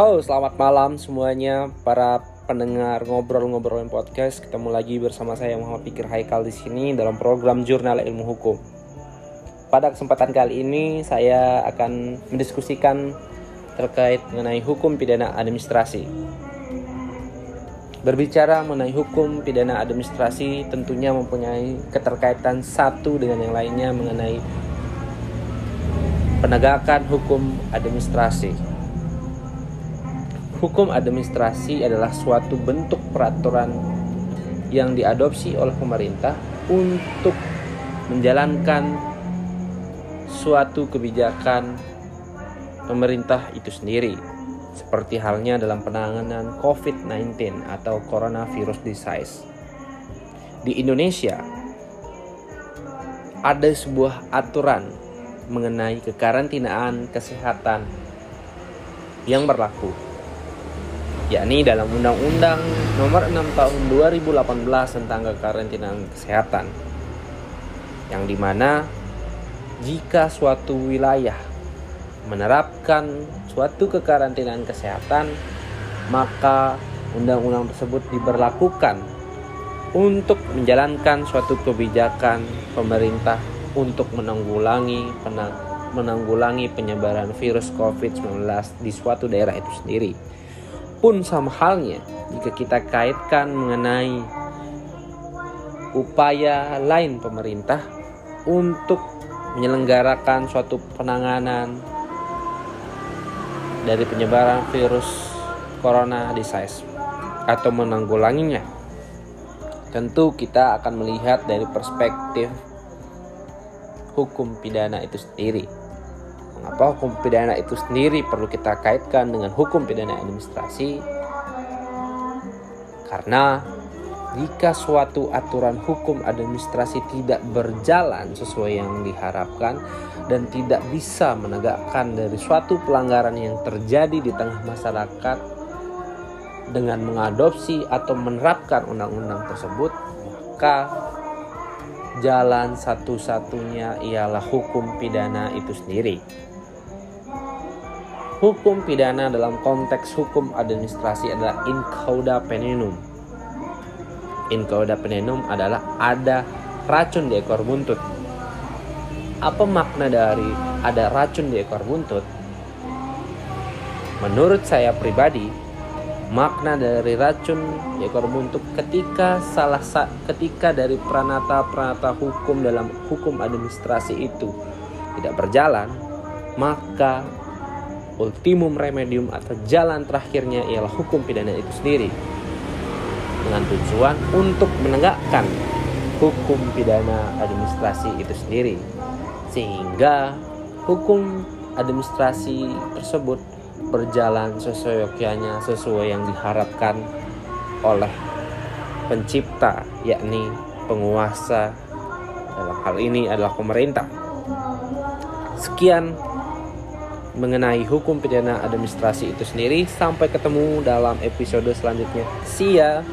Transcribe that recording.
Halo, selamat malam semuanya para pendengar ngobrol-ngobrolin podcast. Ketemu lagi bersama saya Muhammad Pikir Haikal di sini dalam program Jurnal Ilmu Hukum. Pada kesempatan kali ini saya akan mendiskusikan terkait mengenai hukum pidana administrasi. Berbicara mengenai hukum pidana administrasi tentunya mempunyai keterkaitan satu dengan yang lainnya mengenai penegakan hukum administrasi. Hukum administrasi adalah suatu bentuk peraturan yang diadopsi oleh pemerintah untuk menjalankan suatu kebijakan pemerintah itu sendiri seperti halnya dalam penanganan COVID-19 atau coronavirus disease. Di Indonesia, ada sebuah aturan mengenai kekarantinaan kesehatan yang berlaku, yakni dalam Undang-Undang Nomor 6 Tahun 2018 tentang kekarantinaan kesehatan, yang di mana jika suatu wilayah menerapkan suatu kekarantinaan kesehatan, maka undang-undang tersebut diberlakukan untuk menjalankan suatu kebijakan pemerintah untuk menanggulangi menanggulangi penyebaran virus COVID-19 di suatu daerah itu sendiri. Pun sama halnya jika kita kaitkan mengenai upaya lain pemerintah untuk menyelenggarakan suatu penanganan dari penyebaran virus corona disease atau menanggulanginya. Tentu kita akan melihat dari perspektif hukum pidana itu sendiri. Mengapa hukum pidana itu sendiri perlu kita kaitkan dengan hukum pidana administrasi? Karena jika suatu aturan hukum administrasi tidak berjalan sesuai yang diharapkan dan tidak bisa menegakkan dari suatu pelanggaran yang terjadi di tengah masyarakat dengan mengadopsi atau menerapkan undang-undang tersebut, maka jalan satu-satunya ialah hukum pidana itu sendiri. Hukum pidana dalam konteks hukum administrasi adalah in cauda penenum in cauda penenum adalah ada racun di ekor buntut. Apa makna dari ada racun di ekor buntut? Menurut saya pribadi, makna dari racun di ekor buntut ketika salah sa ketika dari pranata-pranata hukum dalam hukum administrasi itu tidak berjalan, maka ultimum remedium atau jalan terakhirnya ialah hukum pidana itu sendiri. Dengan tujuan untuk menegakkan hukum pidana administrasi itu sendiri. Sehingga hukum administrasi tersebut berjalan sesuai yogyanya sesuai yang diharapkan oleh pencipta yakni penguasa. Dalam hal ini adalah pemerintah. Sekian mengenai hukum pidana administrasi itu sendiri. Sampai ketemu dalam episode selanjutnya. See ya